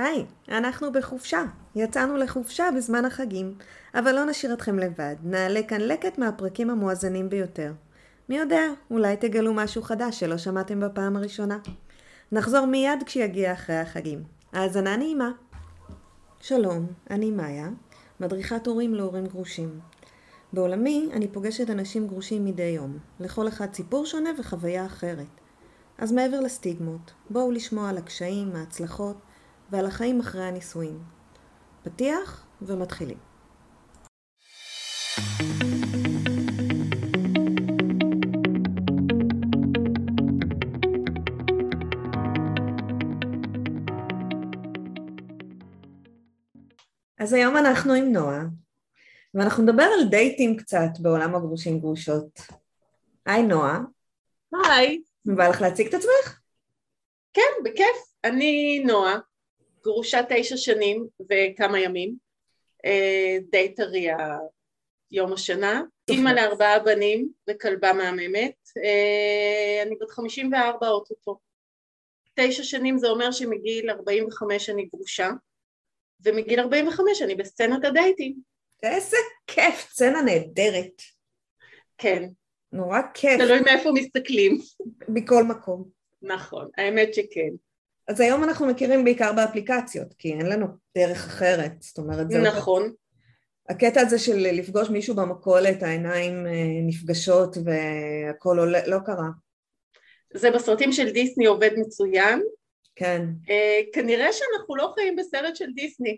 היי, אנחנו בחופשה. יצאנו לחופשה בזמן החגים, אבל לא נשאיר אתכם לבד. נעלה כאן לקט מהפרקים המואזנים ביותר. מי יודע, אולי תגלו משהו חדש שלא שמעתם בפעם הראשונה. נחזור מיד כשיגיע אחרי החגים. האזנה נעימה. שלום, אני מאיה, מדריכת הורים להורים גרושים. בעולמי אני פוגשת אנשים גרושים מדי יום, לכל אחד סיפור שונה וחוויה אחרת. אז מעבר לסטיגמות, בואו לשמוע על הקשיים, ההצלחות ועל החיים אחרי הנישואים. פתיח ומתחילים. אז היום אנחנו עם נועה, ואנחנו נדבר על דייטים קצת בעולם הגרושים גרושות. היי נועה. היי. בא לך להציג את עצמך? כן, בכיף. אני נועה, גרושה תשע שנים וכמה ימים, אה, די טריה יום השנה, אימא לארבעה בנים וכלבה מהממת, אה, אני בת חמישים וארבע אוטוטו. תשע שנים זה אומר שמגיל ארבעים וחמש אני גרושה, ומגיל ארבעים וחמש אני בסצנת הדייטים. איזה כיף, סצנה נהדרת. כן. נורא כיף. תלוי מאיפה מסתכלים. מכל מקום. נכון, האמת שכן. אז היום אנחנו מכירים בעיקר באפליקציות, כי אין לנו דרך אחרת, זאת אומרת, זה... נכון. הקטע הזה של לפגוש מישהו במכולת, העיניים אה, נפגשות והכל עולה, לא קרה. זה בסרטים של דיסני עובד מצוין. כן. Uh, כנראה שאנחנו לא חיים בסרט של דיסני.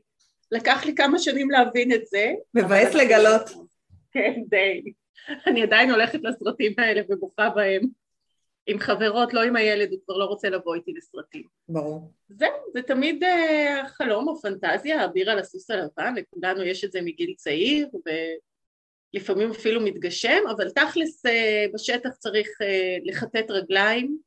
לקח לי כמה שנים להבין את זה. מבאס לגלות. כן, די. אני עדיין הולכת לסרטים האלה ובוכה בהם. עם חברות, לא עם הילד, הוא כבר לא רוצה לבוא איתי לסרטים. ברור. זהו, זה תמיד uh, חלום או פנטזיה, אביר על הסוס הלבן, לכולנו יש את זה מגיל צעיר, ולפעמים אפילו מתגשם, אבל תכלס uh, בשטח צריך uh, לכתת רגליים,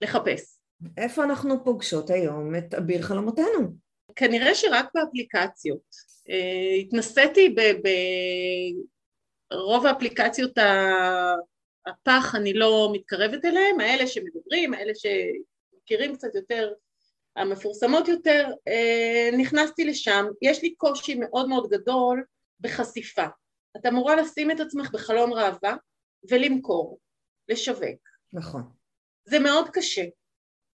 לחפש. איפה אנחנו פוגשות היום את אביר חלומותינו? כנראה שרק באפליקציות. התנסיתי ברוב האפליקציות הפח אני לא מתקרבת אליהם, האלה שמדברים, האלה שמכירים קצת יותר, המפורסמות יותר, אה, נכנסתי לשם, יש לי קושי מאוד מאוד גדול בחשיפה. את אמורה לשים את עצמך בחלון ראווה ולמכור, לשווק. נכון. זה מאוד קשה.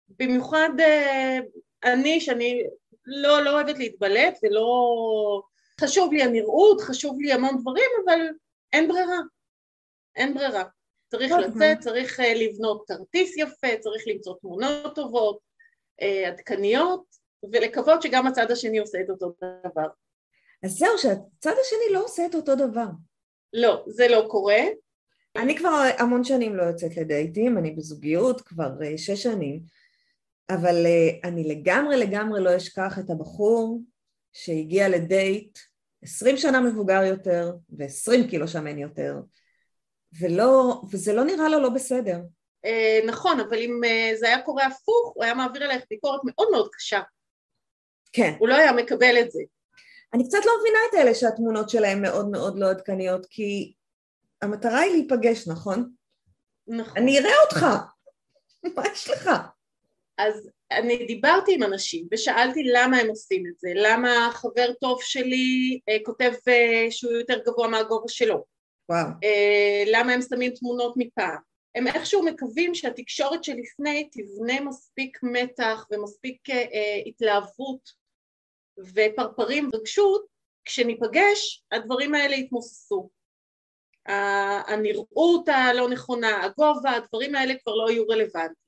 במיוחד אה, אני, שאני לא, לא אוהבת להתבלט ולא... חשוב לי הנראות, חשוב לי המון דברים, אבל אין ברירה. אין ברירה. צריך לצאת, צריך uh, לבנות כרטיס יפה, צריך למצוא תמונות טובות, uh, עדכניות, ולקוות שגם הצד השני עושה את אותו דבר. אז זהו, שהצד השני לא עושה את אותו דבר. לא, זה לא קורה. אני כבר המון שנים לא יוצאת לדייטים, אני בזוגיות כבר uh, שש שנים, אבל uh, אני לגמרי לגמרי לא אשכח את הבחור שהגיע לדייט עשרים שנה מבוגר יותר ועשרים קילו שמן יותר, ולא, וזה לא נראה לו לא בסדר. אה, נכון, אבל אם אה, זה היה קורה הפוך, הוא היה מעביר עלייך ביקורת מאוד מאוד קשה. כן. הוא לא היה מקבל את זה. אני קצת לא מבינה את אלה שהתמונות שלהם מאוד מאוד לא עדכניות, כי המטרה היא להיפגש, נכון? נכון. אני אראה אותך, מה יש לך? אז אני דיברתי עם אנשים ושאלתי למה הם עושים את זה, למה חבר טוב שלי אה, כותב אה, שהוא יותר גבוה מהגובה שלו, וואו. אה, למה הם שמים תמונות מפעם. הם איכשהו מקווים שהתקשורת שלפני תבנה מספיק מתח ומספיק אה, אה, התלהבות ופרפרים ורגשות, כשניפגש הדברים האלה יתמוססו. הנראות הלא נכונה, הגובה, הדברים האלה כבר לא יהיו רלוונטיים.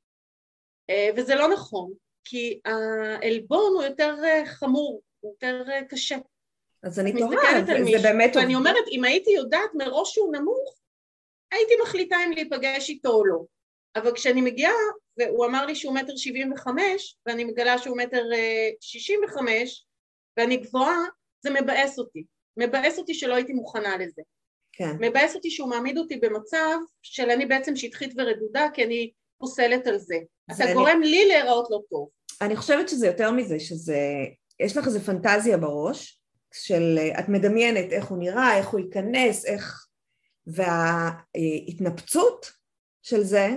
אה, וזה לא נכון, כי העלבון הוא יותר חמור, הוא יותר קשה. אז אני תוהה, זה, זה באמת... ואני אומרת, אם הייתי יודעת מראש שהוא נמוך, הייתי מחליטה אם להיפגש איתו או לא. אבל כשאני מגיעה, והוא אמר לי שהוא מטר שבעים וחמש, ואני מגלה שהוא מטר שישים וחמש, ואני גבוהה, זה מבאס אותי. מבאס אותי שלא הייתי מוכנה לזה. כן. מבאס אותי שהוא מעמיד אותי במצב של אני בעצם שטחית ורדודה, כי אני פוסלת על זה. זה אתה אני... גורם לי להיראות לא טוב. אני חושבת שזה יותר מזה, שזה... יש לך איזה פנטזיה בראש, של את מדמיינת איך הוא נראה, איך הוא ייכנס, איך... וההתנפצות של זה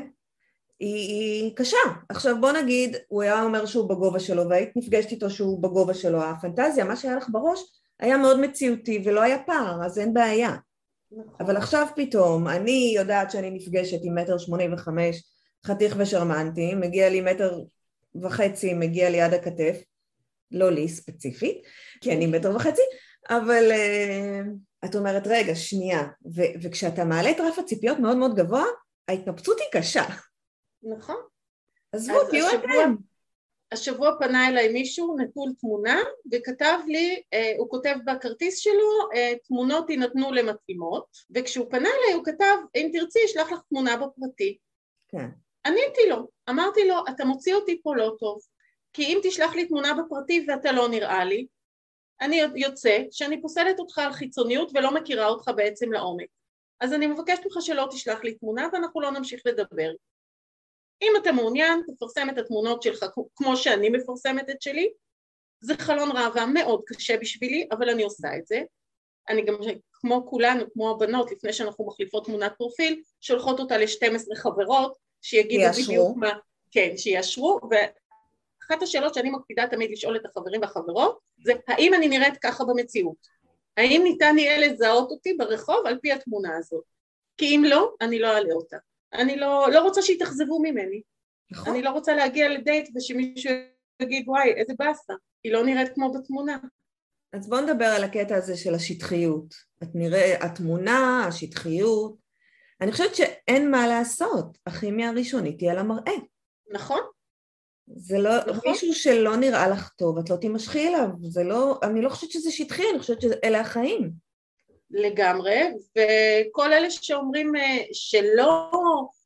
היא, היא קשה. עכשיו בוא נגיד, הוא היה אומר שהוא בגובה שלו והיית נפגשת איתו שהוא בגובה שלו, הפנטזיה, מה שהיה לך בראש היה מאוד מציאותי ולא היה פער, אז אין בעיה. נכון. אבל עכשיו פתאום, אני יודעת שאני נפגשת עם מטר שמונים וחמש, חתיך ושרמנטי, מגיע לי מטר וחצי, מגיע לי עד הכתף, לא לי ספציפית, כי אני מטר וחצי, אבל uh, את אומרת, רגע, שנייה, ו- וכשאתה מעלה את רף הציפיות מאוד מאוד גבוה, ההתנפצות היא קשה. נכון. עזבו, אז תהיו השבוע- אתם. השבוע פנה אליי מישהו נטול תמונה וכתב לי, אה, הוא כותב בכרטיס שלו, אה, תמונות יינתנו למתאימות וכשהוא פנה אליי הוא כתב, אם תרצי אשלח לך תמונה בפרטי. כן. עניתי לו, אמרתי לו, אתה מוציא אותי פה לא טוב, כי אם תשלח לי תמונה בפרטי ואתה לא נראה לי, אני יוצא שאני פוסלת אותך על חיצוניות ולא מכירה אותך בעצם לעומק. אז אני מבקשת ממך שלא תשלח לי תמונה ואנחנו לא נמשיך לדבר. אם אתה מעוניין, תפרסם את התמונות שלך כמו שאני מפרסמת את שלי. זה חלון ראווה מאוד קשה בשבילי, אבל אני עושה את זה. אני גם, כמו כולנו, כמו הבנות, לפני שאנחנו מחליפות תמונת פרופיל, שולחות אותה ל-12 חברות, שיגידו. בדיוק מה... כן, שיאשרו, ואחת השאלות שאני מקפידה תמיד לשאול את החברים והחברות, זה האם אני נראית ככה במציאות? האם ניתן יהיה לזהות אותי ברחוב על פי התמונה הזאת? כי אם לא, אני לא אעלה אותה. אני לא, לא רוצה שיתאכזבו ממני. נכון. אני לא רוצה להגיע לדייט ושמישהו יגיד וואי איזה באסה, היא לא נראית כמו בתמונה. אז בואו נדבר על הקטע הזה של השטחיות. את נראה, התמונה, השטחיות. אני חושבת שאין מה לעשות. הכימיה הראשונית היא על המראה. נכון? זה לא, נכון. מישהו שלא נראה לך טוב, את לא תימשכי אליו. זה לא, אני לא חושבת שזה שטחי, אני חושבת שאלה החיים. לגמרי, וכל אלה שאומרים אה, שלא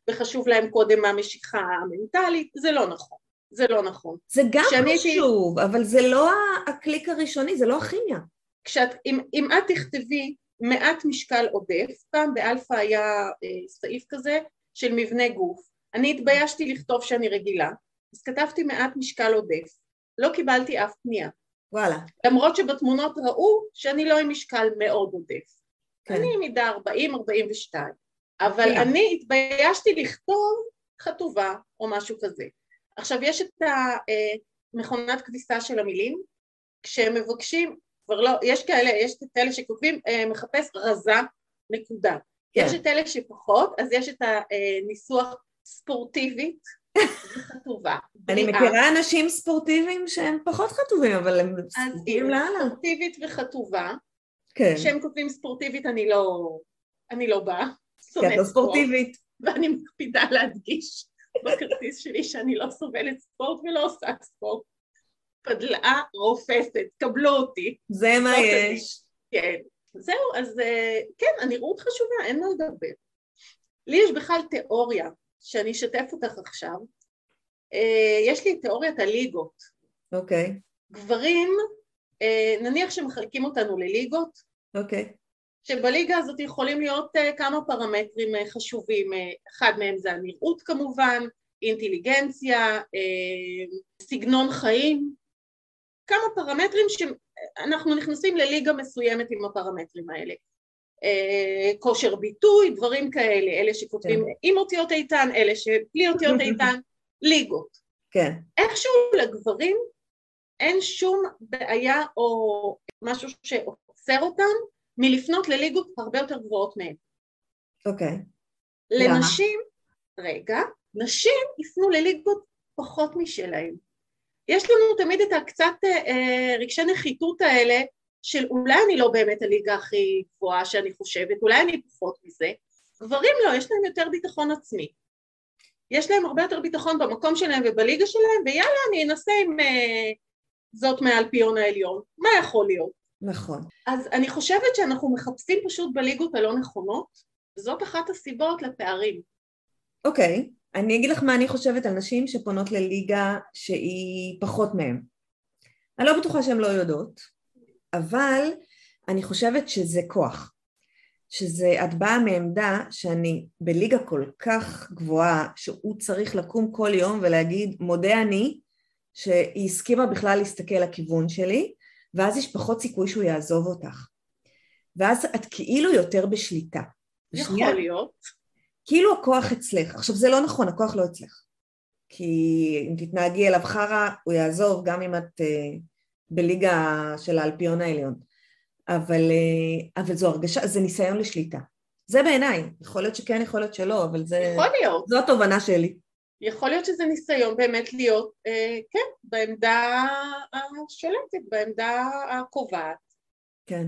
וחשוב להם קודם המשיכה המנטלית, זה לא נכון. זה לא נכון. זה גם כשאני הייתי- חשוב, אבל זה לא הקליק הראשוני, זה לא הכימיה. כשאת, אם, אם את תכתבי מעט משקל עודף, פעם באלפא היה אה, סעיף כזה של מבנה גוף, אני התביישתי לכתוב שאני רגילה, אז כתבתי מעט משקל עודף, לא קיבלתי אף פנייה, וואלה. למרות שבתמונות ראו שאני לא עם משקל מאוד עודף, כן. אני מידה 40-42, אבל כן. אני התביישתי לכתוב חטובה או משהו כזה. עכשיו יש את המכונת כביסה של המילים, כשהם מבקשים, כבר לא, יש כאלה, יש את אלה שכותבים אה, מחפש רזה, נקודה. כן. יש את אלה שפחות, אז יש את הניסוח ספורטיבית וחטובה. אני. מכירה אנשים ספורטיביים שהם פחות חטובים, אבל הם אז ספורטיביים לאללה. ספורטיבית וחטובה, כן, כשהם כותבים ספורטיבית אני לא, אני לא באה. כי את לא ספורט. ספורטיבית. ואני מקפידה להדגיש בכרטיס שלי שאני לא סובלת ספורט ולא עושה ספורט. פדלאה רופסת, קבלו אותי, זה מה זאת אני. יש. כן. זהו, אז אה, כן, הנראות חשובה, אין מה לדבר. לי יש בכלל תיאוריה, שאני אשתף אותך עכשיו. אה, יש לי תיאוריית הליגות. אוקיי, גברים, אה, נניח שמחלקים אותנו לליגות, אוקיי. שבליגה הזאת יכולים להיות uh, כמה פרמטרים חשובים, אחד מהם זה הנראות כמובן, אינטליגנציה, סגנון חיים, כמה פרמטרים שאנחנו נכנסים לליגה מסוימת עם הפרמטרים האלה. Uh, כושר ביטוי, דברים כאלה, אלה שכותבים כן. עם אותיות איתן, אלה שבלי אותיות איתן, ליגות. כן, איכשהו לגברים אין שום בעיה או משהו שעוצר אותם מלפנות לליגות הרבה יותר גבוהות מהם. אוקיי. לנשים, רגע, נשים יפנו לליגות פחות משלהם. יש לנו תמיד את הקצת אה, רגשי נחיתות האלה של אולי אני לא באמת הליגה הכי גבוהה שאני חושבת, אולי אני פחות מזה. גברים לא, יש להם יותר ביטחון עצמי. יש להם הרבה יותר ביטחון במקום שלהם ובליגה שלהם, ויאללה, אני אנסה עם אה, זאת מהאלפיון העליון. מה יכול להיות? נכון. אז אני חושבת שאנחנו מחפשים פשוט בליגות הלא נכונות, וזאת אחת הסיבות לפערים. אוקיי, אני אגיד לך מה אני חושבת על נשים שפונות לליגה שהיא פחות מהם. אני לא בטוחה שהן לא יודעות, אבל אני חושבת שזה כוח. שזה, את באה מעמדה שאני בליגה כל כך גבוהה, שהוא צריך לקום כל יום ולהגיד, מודה אני, שהיא הסכימה בכלל להסתכל לכיוון שלי, ואז יש פחות סיכוי שהוא יעזוב אותך. ואז את כאילו יותר בשליטה. יכול ושנייה, להיות. כאילו הכוח אצלך. עכשיו זה לא נכון, הכוח לא אצלך. כי אם תתנהגי אליו חרא, הוא יעזוב גם אם את uh, בליגה של האלפיון העליון. אבל, uh, אבל זו הרגשה, זה ניסיון לשליטה. זה בעיניי, יכול להיות שכן, יכול להיות שלא, אבל זה... יכול להיות. זו התובנה שלי. יכול להיות שזה ניסיון באמת להיות, אה, כן, בעמדה השולטת, בעמדה הקובעת. כן.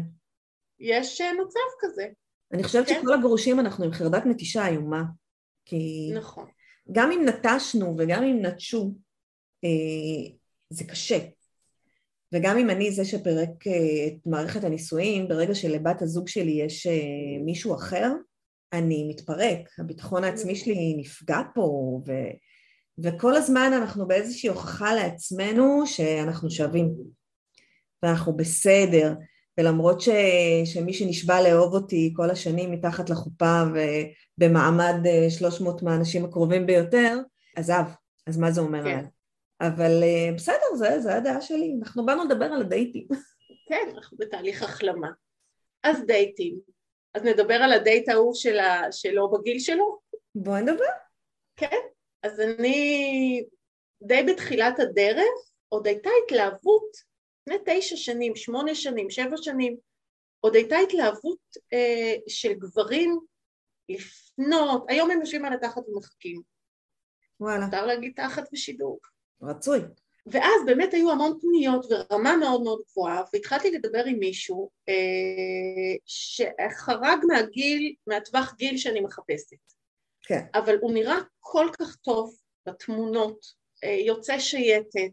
יש אה, מצב כזה. אני חושבת כן. שכל הגרושים אנחנו עם חרדת נטישה איומה. כי נכון. גם אם נטשנו וגם אם נטשו, אה, זה קשה. וגם אם אני זה שפירק אה, את מערכת הנישואים, ברגע שלבת הזוג שלי יש אה, מישהו אחר, אני מתפרק, הביטחון העצמי שלי נפגע פה, ו... וכל הזמן אנחנו באיזושהי הוכחה לעצמנו שאנחנו שווים, ואנחנו בסדר, ולמרות ש... שמי שנשבע לאהוב אותי כל השנים מתחת לחופה ובמעמד 300 אה, מהאנשים הקרובים ביותר, עזב, אז מה זה אומר כן. עליי? אבל אה, בסדר, זה, זה הדעה שלי, אנחנו באנו לדבר על הדייטים. כן, אנחנו בתהליך החלמה. אז דייטים. אז נדבר על הדייט ההוא של ה- שלו בגיל שלו? בואי נדבר. כן. אז אני די בתחילת הדרך, עוד הייתה התלהבות, לפני תשע שנים, שמונה שנים, שבע שנים, עוד הייתה התלהבות אה, של גברים לפנות, היום הם יושבים על התחת ומחכים. וואלה, מותר להגיד תחת בשידור. רצוי. ואז באמת היו המון פניות ורמה מאוד מאוד גבוהה, והתחלתי לדבר עם מישהו אה, שחרג מהגיל, מהטווח גיל שאני מחפשת. כן. אבל הוא נראה כל כך טוב בתמונות, אה, יוצא שייטת,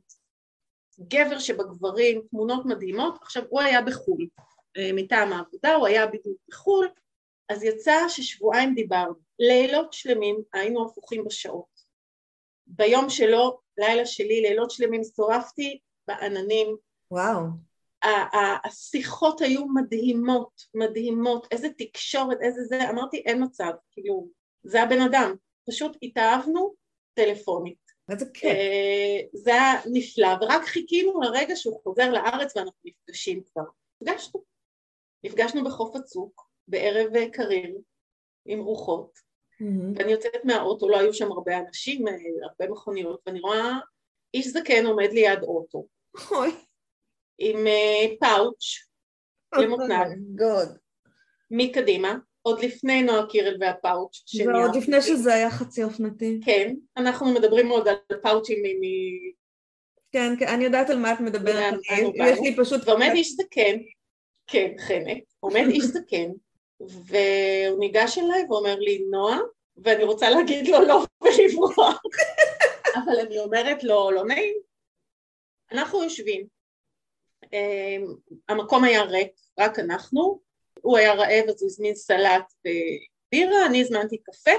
גבר שבגברים, תמונות מדהימות. עכשיו, הוא היה בחו"ל אה, מטעם העבודה, הוא היה בדיוק בחו"ל, אז יצא ששבועיים דיברנו, לילות שלמים היינו הפוכים בשעות. ביום שלו, לילה שלי, לילות שלמים שורפתי בעננים. וואו. השיחות היו מדהימות, מדהימות, איזה תקשורת, איזה זה, אמרתי אין מצב, כאילו, זה הבן אדם, פשוט התאהבנו טלפונית. איזה כיף. אה, זה היה נפלא, ורק חיכינו לרגע שהוא חוזר לארץ ואנחנו נפגשים כבר. נפגשנו. נפגשנו בחוף הצוק, בערב אה, קריר, עם רוחות. ואני יוצאת מהאוטו, לא היו שם הרבה אנשים, אה, הרבה מכוניות, ואני רואה איש זקן עומד ליד אוטו, אוי. עם אה, פאוץ' למותניים. גוד. מקדימה, עוד לפני נועה קירל והפאוץ' שנייה. ועוד לפני שזה היה חצי אופנתי. כן, אנחנו מדברים עוד על פאוצ'ים מ... כן, כן, אני יודעת על מה את מדברת. יש לי פשוט... ועומד איש זקן, כן, חנק, עומד איש זקן, והוא ניגש אליי ואומר לי, נועה, ואני רוצה להגיד לו לא ולברוח, אבל אני אומרת לו, לא נעים. אנחנו יושבים, אמ, המקום היה ריק, רק אנחנו, הוא היה רעב אז הוא הזמין סלט ובירה, אני הזמנתי קפה.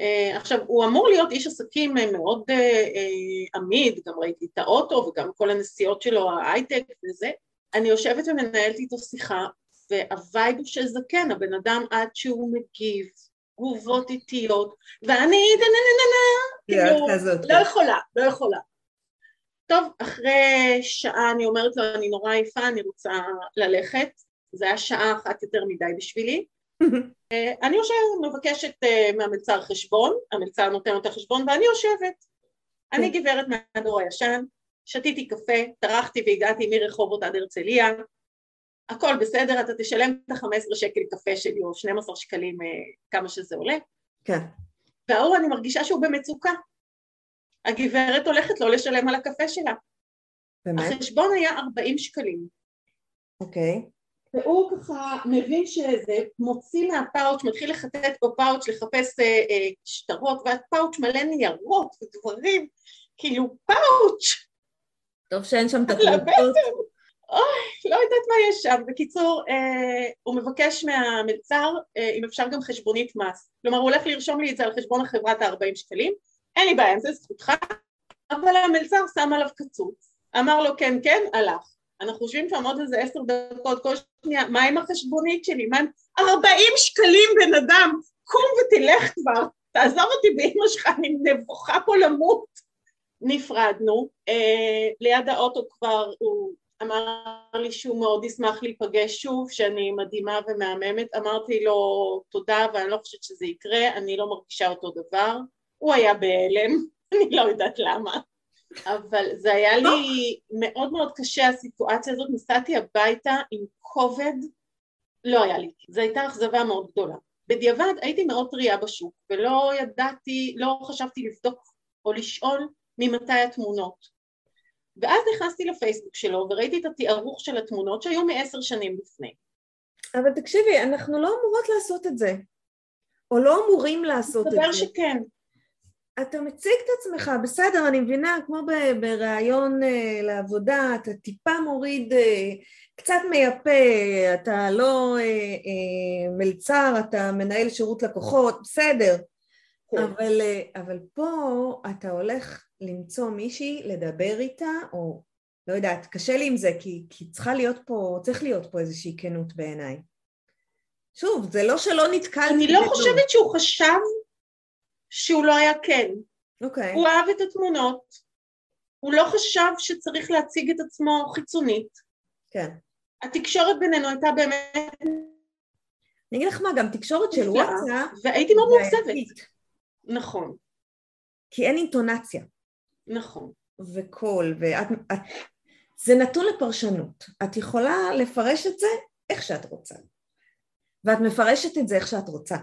אה, עכשיו, הוא אמור להיות איש עסקים אה, מאוד אה, עמיד, גם ראיתי את האוטו וגם כל הנסיעות שלו, ההייטק וזה. אני יושבת ומנהלת איתו שיחה, והווייב של זקן, הבן אדם עד שהוא מגיב, תגובות איטיות, ואני נה-נה-נה-נה, כן, כאילו, את כזאת, לא כן. יכולה, לא יכולה. טוב, אחרי שעה אני אומרת לו, אני נורא עייפה, אני רוצה ללכת. זה היה שעה אחת יותר מדי בשבילי. אה, אני יושבת, מבקשת אה, מהמלצר חשבון, המלצר נותן לו את החשבון, ואני יושבת. אני גברת מהדור הישן, שתיתי קפה, טרחתי והגעתי מרחובות עד הרצליה, הכל בסדר, אתה תשלם את ה-15 שקל קפה שלי, או 12 שקלים, אה, כמה שזה עולה. כן. וההוא אני מרגישה שהוא במצוקה. הגברת הולכת לא לשלם על הקפה שלה. באמת? החשבון היה 40 שקלים. אוקיי. והוא ככה מבין שזה, מוציא מהפאוץ', מתחיל לחטט בפאוץ', לחפש אה, אה, שטרות, והפאוץ' מלא ניירות ודברים, כאילו פאוץ', טוב שאין שם את. הבטן. אוי, לא יודעת מה יש שם. בקיצור, אה, הוא מבקש מהמלצר אה, אם אפשר גם חשבונית מס. כלומר, הוא הולך לרשום לי את זה על חשבון החברת ה-40 שקלים, אין לי בעיה עם זה, זכותך, אבל המלצר שם עליו קצוץ. אמר לו כן, כן, הלך. אנחנו יושבים שם עוד איזה עשר דקות, כל שנייה, מה עם החשבונית שלי? מה עם... 40 שקלים בן אדם, קום ותלך כבר, תעזוב אותי באמא שלך, אני נבוכה פה למות. נפרדנו, אה, ליד האוטו כבר הוא אמר לי שהוא מאוד ישמח להיפגש שוב, שאני מדהימה ומהממת. אמרתי לו תודה ואני לא חושבת שזה יקרה, אני לא מרגישה אותו דבר. הוא היה בהלם, אני לא יודעת למה. אבל זה היה לי מאוד מאוד קשה הסיטואציה הזאת, נסעתי הביתה עם כובד, לא היה לי, זו הייתה אכזבה מאוד גדולה. בדיעבד הייתי מאוד טריה בשוק ולא ידעתי, לא חשבתי לבדוק או לשאול ממתי התמונות. ואז נכנסתי לפייסבוק שלו וראיתי את התיארוך של התמונות שהיו מעשר שנים לפני. אבל תקשיבי, אנחנו לא אמורות לעשות את זה. או לא אמורים לעשות את זה. מסתבר שכן. אתה מציג את עצמך, בסדר, אני מבינה, כמו בריאיון uh, לעבודה, אתה טיפה מוריד, uh, קצת מייפה, אתה לא uh, uh, מלצר, אתה מנהל שירות לקוחות, בסדר. כן. אבל, uh, אבל פה אתה הולך למצוא מישהי, לדבר איתה, או לא יודעת, קשה לי עם זה, כי, כי צריכה להיות פה, צריך להיות פה איזושהי כנות בעיניי. שוב, זה לא שלא נתקלתי. אני לא חושבת שהוא חשב שהוא לא היה כן. אוקיי. הוא אהב את התמונות, הוא לא חשב שצריך להציג את עצמו חיצונית. כן. התקשורת בינינו הייתה באמת... אני אגיד לך מה, גם תקשורת של וואטסאפ... והייתי מאוד מאוכזבת. נכון. כי אין אינטונציה. נכון. וקול, ואת... את, זה נתון לפרשנות. את יכולה לפרש את זה איך שאת רוצה. ואת מפרשת את זה איך שאת רוצה.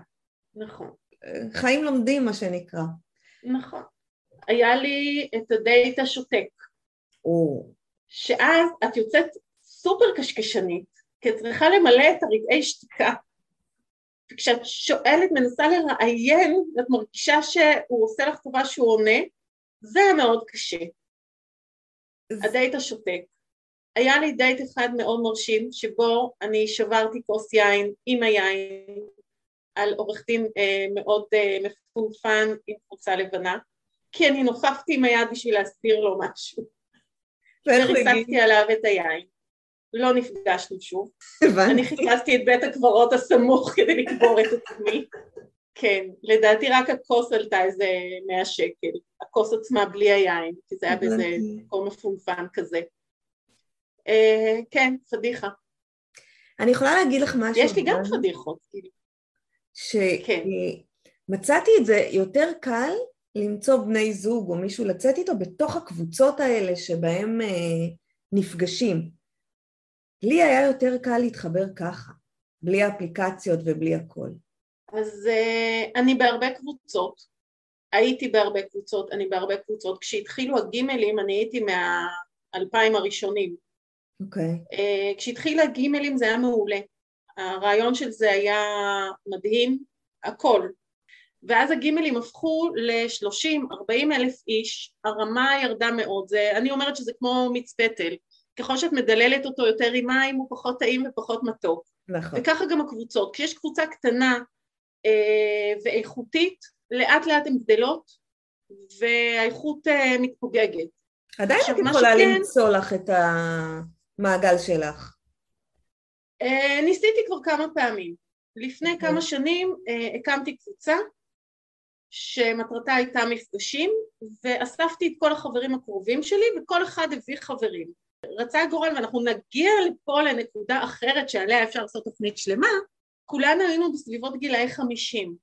נכון. חיים לומדים, מה שנקרא. נכון. היה לי את הדייט השותק. או. שאז את יוצאת סופר קשקשנית, כי את צריכה למלא את הרגעי שתיקה. וכשאת שואלת, מנסה לראיין, ואת מרגישה שהוא עושה לך טובה שהוא עונה, זה היה מאוד קשה. הדייט השותק. היה לי דייט אחד מאוד מרשים, שבו אני שברתי כוס יין עם היין על עורך דין אה, מאוד אה, מפונפן עם קבוצה לבנה, כי אני נופפתי עם היד בשביל להסביר לו משהו. וריסקתי עליו את היין. לא נפגשנו שוב. הבנתי. אני חיפשתי את בית הקברות הסמוך כדי לקבור את עצמי. כן, לדעתי רק הכוס עלתה איזה מאה שקל. הכוס עצמה בלי היין, כי זה היה באיזה מקום מפונפן כזה. אה, כן, פדיחה. אני יכולה להגיד לך משהו. יש לי גם פדיחות, כאילו. שמצאתי כן. את זה יותר קל למצוא בני זוג או מישהו לצאת איתו בתוך הקבוצות האלה שבהם אה, נפגשים. לי היה יותר קל להתחבר ככה, בלי האפליקציות ובלי הכל. אז uh, אני בהרבה קבוצות, הייתי בהרבה קבוצות, אני בהרבה קבוצות. כשהתחילו הגימלים אני הייתי מהאלפיים הראשונים. אוקיי. Okay. Uh, כשהתחיל הגימלים זה היה מעולה. הרעיון של זה היה מדהים, הכל. ואז הגימלים הפכו ל-30-40 אלף איש, הרמה ירדה מאוד, זה, אני אומרת שזה כמו מיץ פטל, ככל שאת מדללת אותו יותר עם מים הוא פחות טעים ופחות מתוק. נכון. וככה גם הקבוצות, כשיש קבוצה קטנה אה, ואיכותית, לאט לאט הן גדלות והאיכות אה, מתפוגגת. עדיין את יכולה שכן, למצוא לך את המעגל שלך. אה, ניסיתי כבר כמה פעמים. לפני. אוקיי. כמה שנים אה, הקמתי קבוצה שמטרתה הייתה מפגשים ואספתי את כל החברים הקרובים שלי וכל אחד הביא חברים. רצה הגורל ואנחנו נגיע לפה לנקודה אחרת שעליה אפשר לעשות תוכנית שלמה, כולנו היינו בסביבות גילאי חמישים.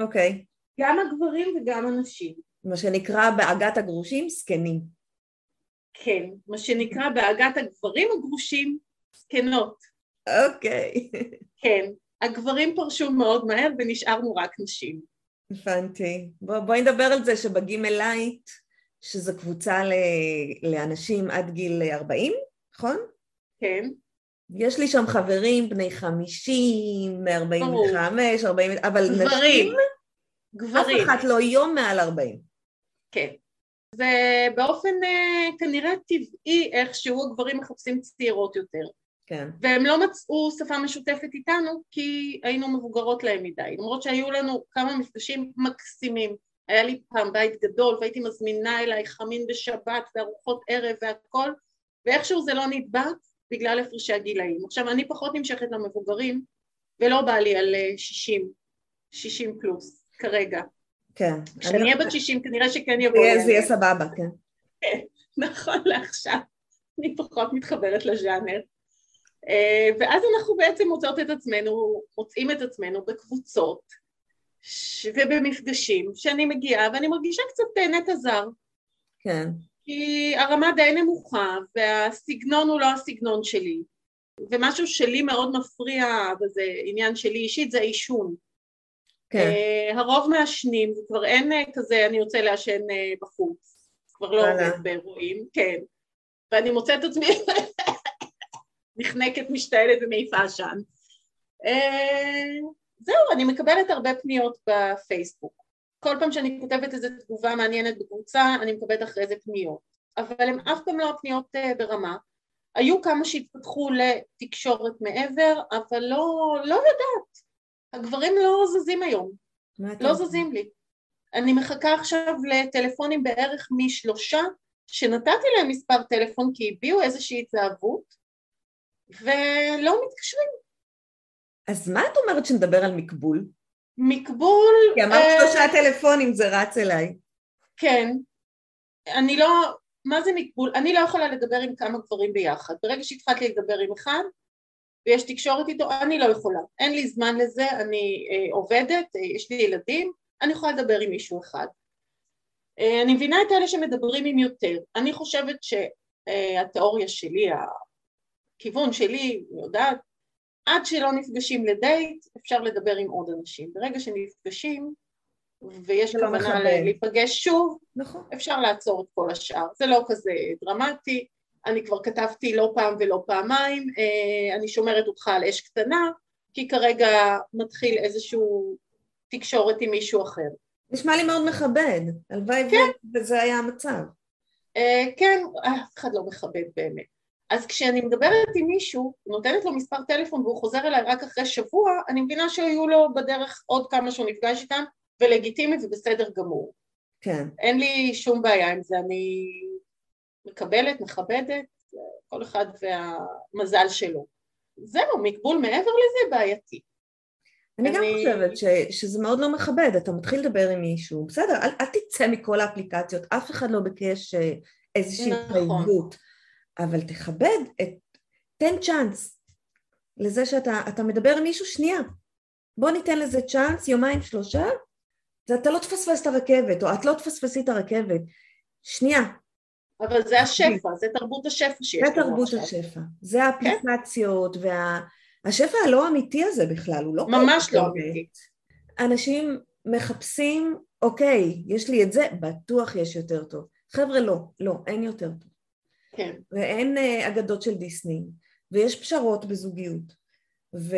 אוקיי. Okay. גם הגברים וגם הנשים. מה שנקרא בעגת הגרושים זקנים. כן, מה שנקרא בעגת הגברים הגרושים זקנות. אוקיי. כן, הגברים פרשו מאוד מהר ונשארנו רק נשים. הבנתי. בוא, בואי נדבר על זה שבגימל לייט, שזו קבוצה ל, לאנשים עד גיל 40, נכון? כן. יש לי שם חברים בני 50, 45, 40, אבל גברים. נשים, גברים. אף אחת לא יום מעל 40. כן. זה באופן uh, כנראה טבעי איכשהו הגברים מחפשים צעירות יותר. כן. והם לא מצאו שפה משותפת איתנו כי היינו מבוגרות להם מדי, למרות שהיו לנו כמה מפגשים מקסימים. היה לי פעם בית גדול והייתי מזמינה אליי חמין בשבת וארוחות ערב והכל, ואיכשהו זה לא נדבק בגלל הפרשי הגילאים. עכשיו אני פחות נמשכת למבוגרים ולא בא לי על 60, אה, 60 פלוס כרגע. כן. כשאני אהיה בת 60 כנראה שכן יבוא. זה יהיה סבבה, כן. כן, נכון לעכשיו. אני פחות מתחברת לז'אנר. אה, ואז אנחנו בעצם מוצאות את עצמנו, מוצאים את עצמנו בקבוצות ובמפגשים שאני מגיעה ואני מרגישה קצת נטע זר. כן. כי הרמה די נמוכה והסגנון הוא לא הסגנון שלי ומשהו שלי מאוד מפריע וזה עניין שלי אישית זה העישון. כן. Uh, הרוב מעשנים, כבר אין uh, כזה אני רוצה לעשן uh, בחוץ, כבר לא עובד באירועים, כן. ואני מוצאת את עצמי נחנקת, משתעלת ומעיפה עשן. Uh, זהו, אני מקבלת הרבה פניות בפייסבוק. כל פעם שאני כותבת איזו תגובה מעניינת בקבוצה, אני מקבלת אחרי זה פניות. אבל הן אף פעם לא פניות uh, ברמה. היו כמה שהתפתחו לתקשורת מעבר, אבל לא, לא יודעת. הגברים לא זזים היום. לא זזים לי. אני מחכה עכשיו לטלפונים בערך משלושה, שנתתי להם מספר טלפון כי הביעו איזושהי התלהבות, ולא מתקשרים. אז מה את אומרת שנדבר על מקבול? מקבול... כי אמרת אה... שלושה טלפונים, זה רץ אליי. כן. אני לא... מה זה מקבול? אני לא יכולה לדבר עם כמה גברים ביחד. ברגע שהתחלתי לדבר עם אחד, ויש תקשורת איתו, אני לא יכולה. אין לי זמן לזה, אני אה, עובדת, אה, יש לי ילדים, אני יכולה לדבר עם מישהו אחד. אה, אני מבינה את אלה שמדברים עם יותר. אני חושבת שהתיאוריה שלי, הכיוון שלי, אני יודעת, עד שלא נפגשים לדייט, אפשר לדבר עם עוד אנשים. ברגע שנפגשים, ויש לא כוונה להיפגש שוב, נכון. אפשר לעצור את כל השאר. זה לא כזה דרמטי, אני כבר כתבתי לא פעם ולא פעמיים, אה, אני שומרת אותך על אש קטנה, כי כרגע מתחיל איזשהו תקשורת עם מישהו אחר. נשמע לי מאוד מכבד, הלוואי כן. וזה היה המצב. אה, כן, אף אחד לא מכבד באמת. אז כשאני מדברת עם מישהו, נותנת לו מספר טלפון והוא חוזר אליי רק אחרי שבוע, אני מבינה שהיו לו בדרך עוד כמה שהוא נפגש איתם, ולגיטימי ובסדר גמור. כן. אין לי שום בעיה עם זה, אני מקבלת, מכבדת, כל אחד והמזל שלו. זהו, מקבול מעבר לזה בעייתי. אני, אני גם חושבת ש, שזה מאוד לא מכבד, אתה מתחיל לדבר עם מישהו, בסדר, אל, אל תצא מכל האפליקציות, אף אחד לא ביקש אה, איזושהי נכון. אבל תכבד, את, תן צ'אנס לזה שאתה מדבר עם מישהו שנייה. בוא ניתן לזה צ'אנס, יומיים שלושה, ואתה לא תפספס את הרכבת, או את לא תפספסי את הרכבת. שנייה, אבל זה השפע, זה תרבות השפע שיש לנו עכשיו. זה תרבות השפע, זה כן. האפליקציות והשפע וה... הלא אמיתי הזה בכלל, הוא לא... ממש לא אמיתי. אנשים מחפשים, אוקיי, יש לי את זה, בטוח יש יותר טוב. חבר'ה, לא, לא, אין יותר טוב. כן. ואין uh, אגדות של דיסני, ויש פשרות בזוגיות. ו...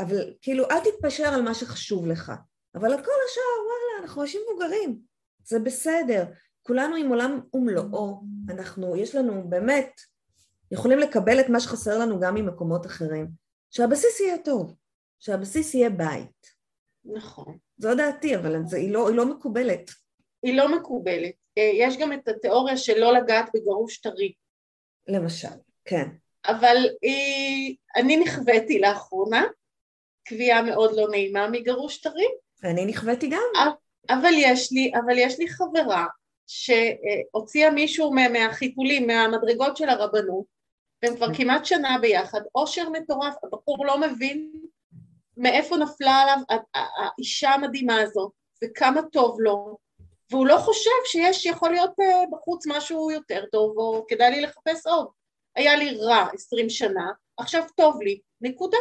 אבל כאילו, אל תתפשר על מה שחשוב לך. אבל על כל השאר, וואלה, אנחנו אנשים מבוגרים, זה בסדר. כולנו עם עולם ומלואו, אנחנו, יש לנו באמת, יכולים לקבל את מה שחסר לנו גם ממקומות אחרים. שהבסיס יהיה טוב, שהבסיס יהיה בית. נכון. זו דעתי, אבל זה, היא, לא, היא לא מקובלת. היא לא מקובלת. אה, יש גם את התיאוריה של לא לגעת בגרוש טרי. למשל, כן. אבל היא, אני נכוויתי לאחרונה, קביעה מאוד לא נעימה מגרוש טרי. ואני נכוויתי גם. אבל יש לי, אבל יש לי חברה שהוציאה מישהו מהחיתולים, מהמדרגות של הרבנות, והם כבר כמעט שנה ביחד, עושר מטורף, הבחור לא מבין מאיפה נפלה עליו האישה המדהימה הזאת, וכמה טוב לו, והוא לא חושב שיש, יכול להיות אה, בחוץ משהו יותר טוב, או כדאי לי לחפש עוד. היה לי רע עשרים שנה, עכשיו טוב לי, נקודה.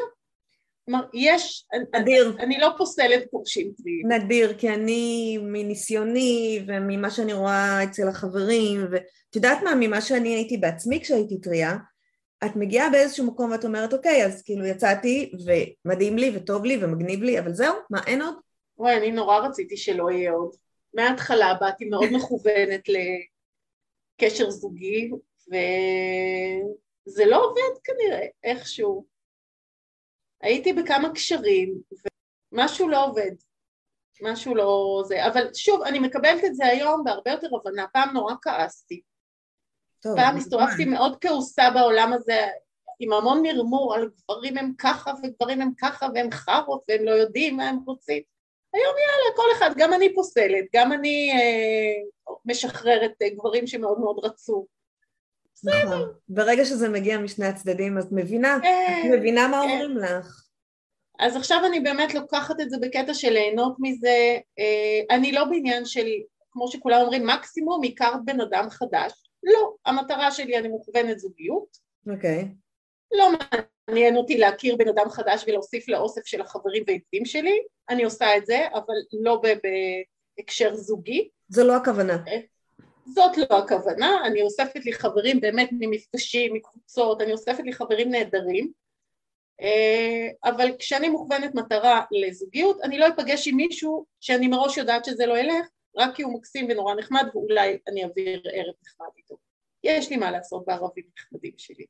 כלומר, יש, נדיר. אני, אני לא פוסלת פורשים טבעיים. נדיר, כי אני מניסיוני וממה שאני רואה אצל החברים, ואת יודעת מה, ממה שאני הייתי בעצמי כשהייתי טריה, את מגיעה באיזשהו מקום ואת אומרת, אוקיי, אז כאילו יצאתי, ומדהים לי וטוב לי ומגניב לי, אבל זהו, מה, אין עוד? וואי, אני נורא רציתי שלא יהיה עוד. מההתחלה באתי מאוד מכוונת לקשר זוגי, וזה לא עובד כנראה, איכשהו. הייתי בכמה קשרים, ומשהו לא עובד. משהו לא זה, אבל שוב, אני מקבלת את זה היום בהרבה יותר הבנה, פעם נורא כעסתי. טוב, פעם הסתובבתי מאוד כעוסה בעולם הזה, עם המון מרמור על גברים הם ככה וגברים הם ככה והם חארות והם לא יודעים מה הם רוצים. היום יאללה, כל אחד, גם אני פוסלת, גם אני אה, משחררת אה, גברים שמאוד מאוד רצו. בסדר. נכון. ברגע שזה מגיע משני הצדדים, אז מבינה, כן, את מבינה מה כן. אומרים לך. אז עכשיו אני באמת לוקחת את זה בקטע של ליהנות מזה, אה, אני לא בעניין של, כמו שכולם אומרים, מקסימום הכרת בן אדם חדש, לא, המטרה שלי, אני מוכוונת זוגיות, אוקיי. לא מעניין אותי להכיר בן אדם חדש ולהוסיף לאוסף של החברים והידידים שלי, אני עושה את זה, אבל לא בהקשר זוגי, זו לא הכוונה. זאת לא הכוונה, אני אוספת לי חברים באמת ממפגשים, מקבוצות, אני אוספת לי חברים נהדרים, אה, אבל כשאני מוכוונת מטרה לזוגיות, אני לא אפגש עם מישהו שאני מראש יודעת שזה לא ילך, רק כי הוא מקסים ונורא נחמד ואולי אני אעביר ערב נחמד איתו. יש לי מה לעשות בערבים נחמדים שלי.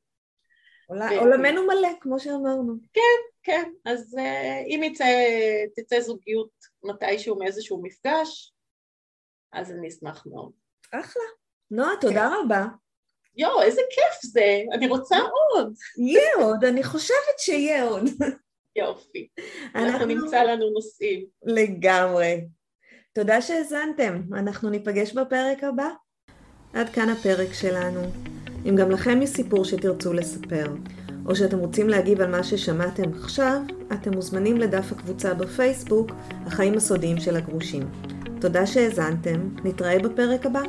ו- עולמנו מלא, כמו שאמרנו. כן, אז אה, אם יצא, תצא זוגיות מתישהו מאיזשהו מפגש, אז אני אשמח מאוד. אחלה. נועה, תודה רבה. יואו, איזה כיף זה, אני רוצה עוד. יהיה עוד, אני חושבת שיהיה עוד. יופי. אנחנו נמצא לנו נושאים. לגמרי. תודה שהאזנתם, אנחנו ניפגש בפרק הבא. עד כאן הפרק שלנו. אם גם לכם יש סיפור שתרצו לספר, או שאתם רוצים להגיב על מה ששמעתם עכשיו, אתם מוזמנים לדף הקבוצה בפייסבוק, החיים הסודיים של הגרושים. תודה שהאזנתם, נתראה בפרק הבא.